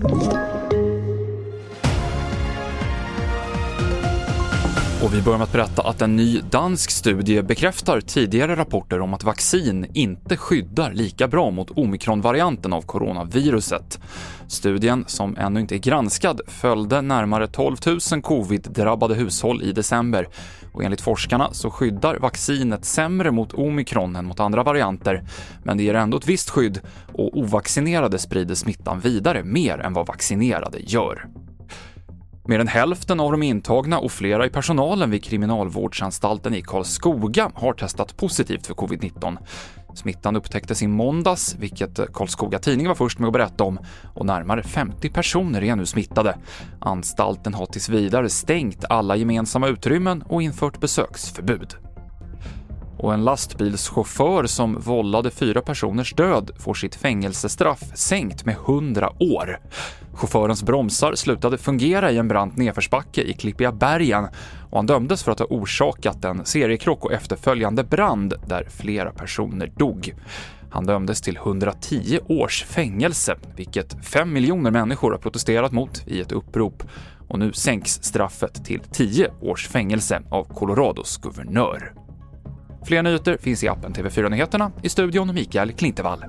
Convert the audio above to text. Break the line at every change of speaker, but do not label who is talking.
Thank you. Och vi börjar med att berätta att en ny dansk studie bekräftar tidigare rapporter om att vaccin inte skyddar lika bra mot omikronvarianten av coronaviruset. Studien, som ännu inte är granskad, följde närmare 12 000 covid-drabbade hushåll i december och enligt forskarna så skyddar vaccinet sämre mot omikron än mot andra varianter, men det ger ändå ett visst skydd och ovaccinerade sprider smittan vidare mer än vad vaccinerade gör. Mer än hälften av de intagna och flera i personalen vid kriminalvårdsanstalten i Karlskoga har testat positivt för covid-19. Smittan upptäcktes i måndags, vilket Karlskoga Tidning var först med att berätta om, och närmare 50 personer är nu smittade. Anstalten har tills vidare stängt alla gemensamma utrymmen och infört besöksförbud och en lastbilschaufför som vållade fyra personers död får sitt fängelsestraff sänkt med 100 år. Chaufförens bromsar slutade fungera i en brant nedförsbacke i Klippiga bergen och han dömdes för att ha orsakat en seriekrock och efterföljande brand där flera personer dog. Han dömdes till 110 års fängelse, vilket 5 miljoner människor har protesterat mot i ett upprop. Och nu sänks straffet till 10 års fängelse av Colorados guvernör. Fler nyheter finns i appen TV4 Nyheterna, i studion Mikael Klintevall.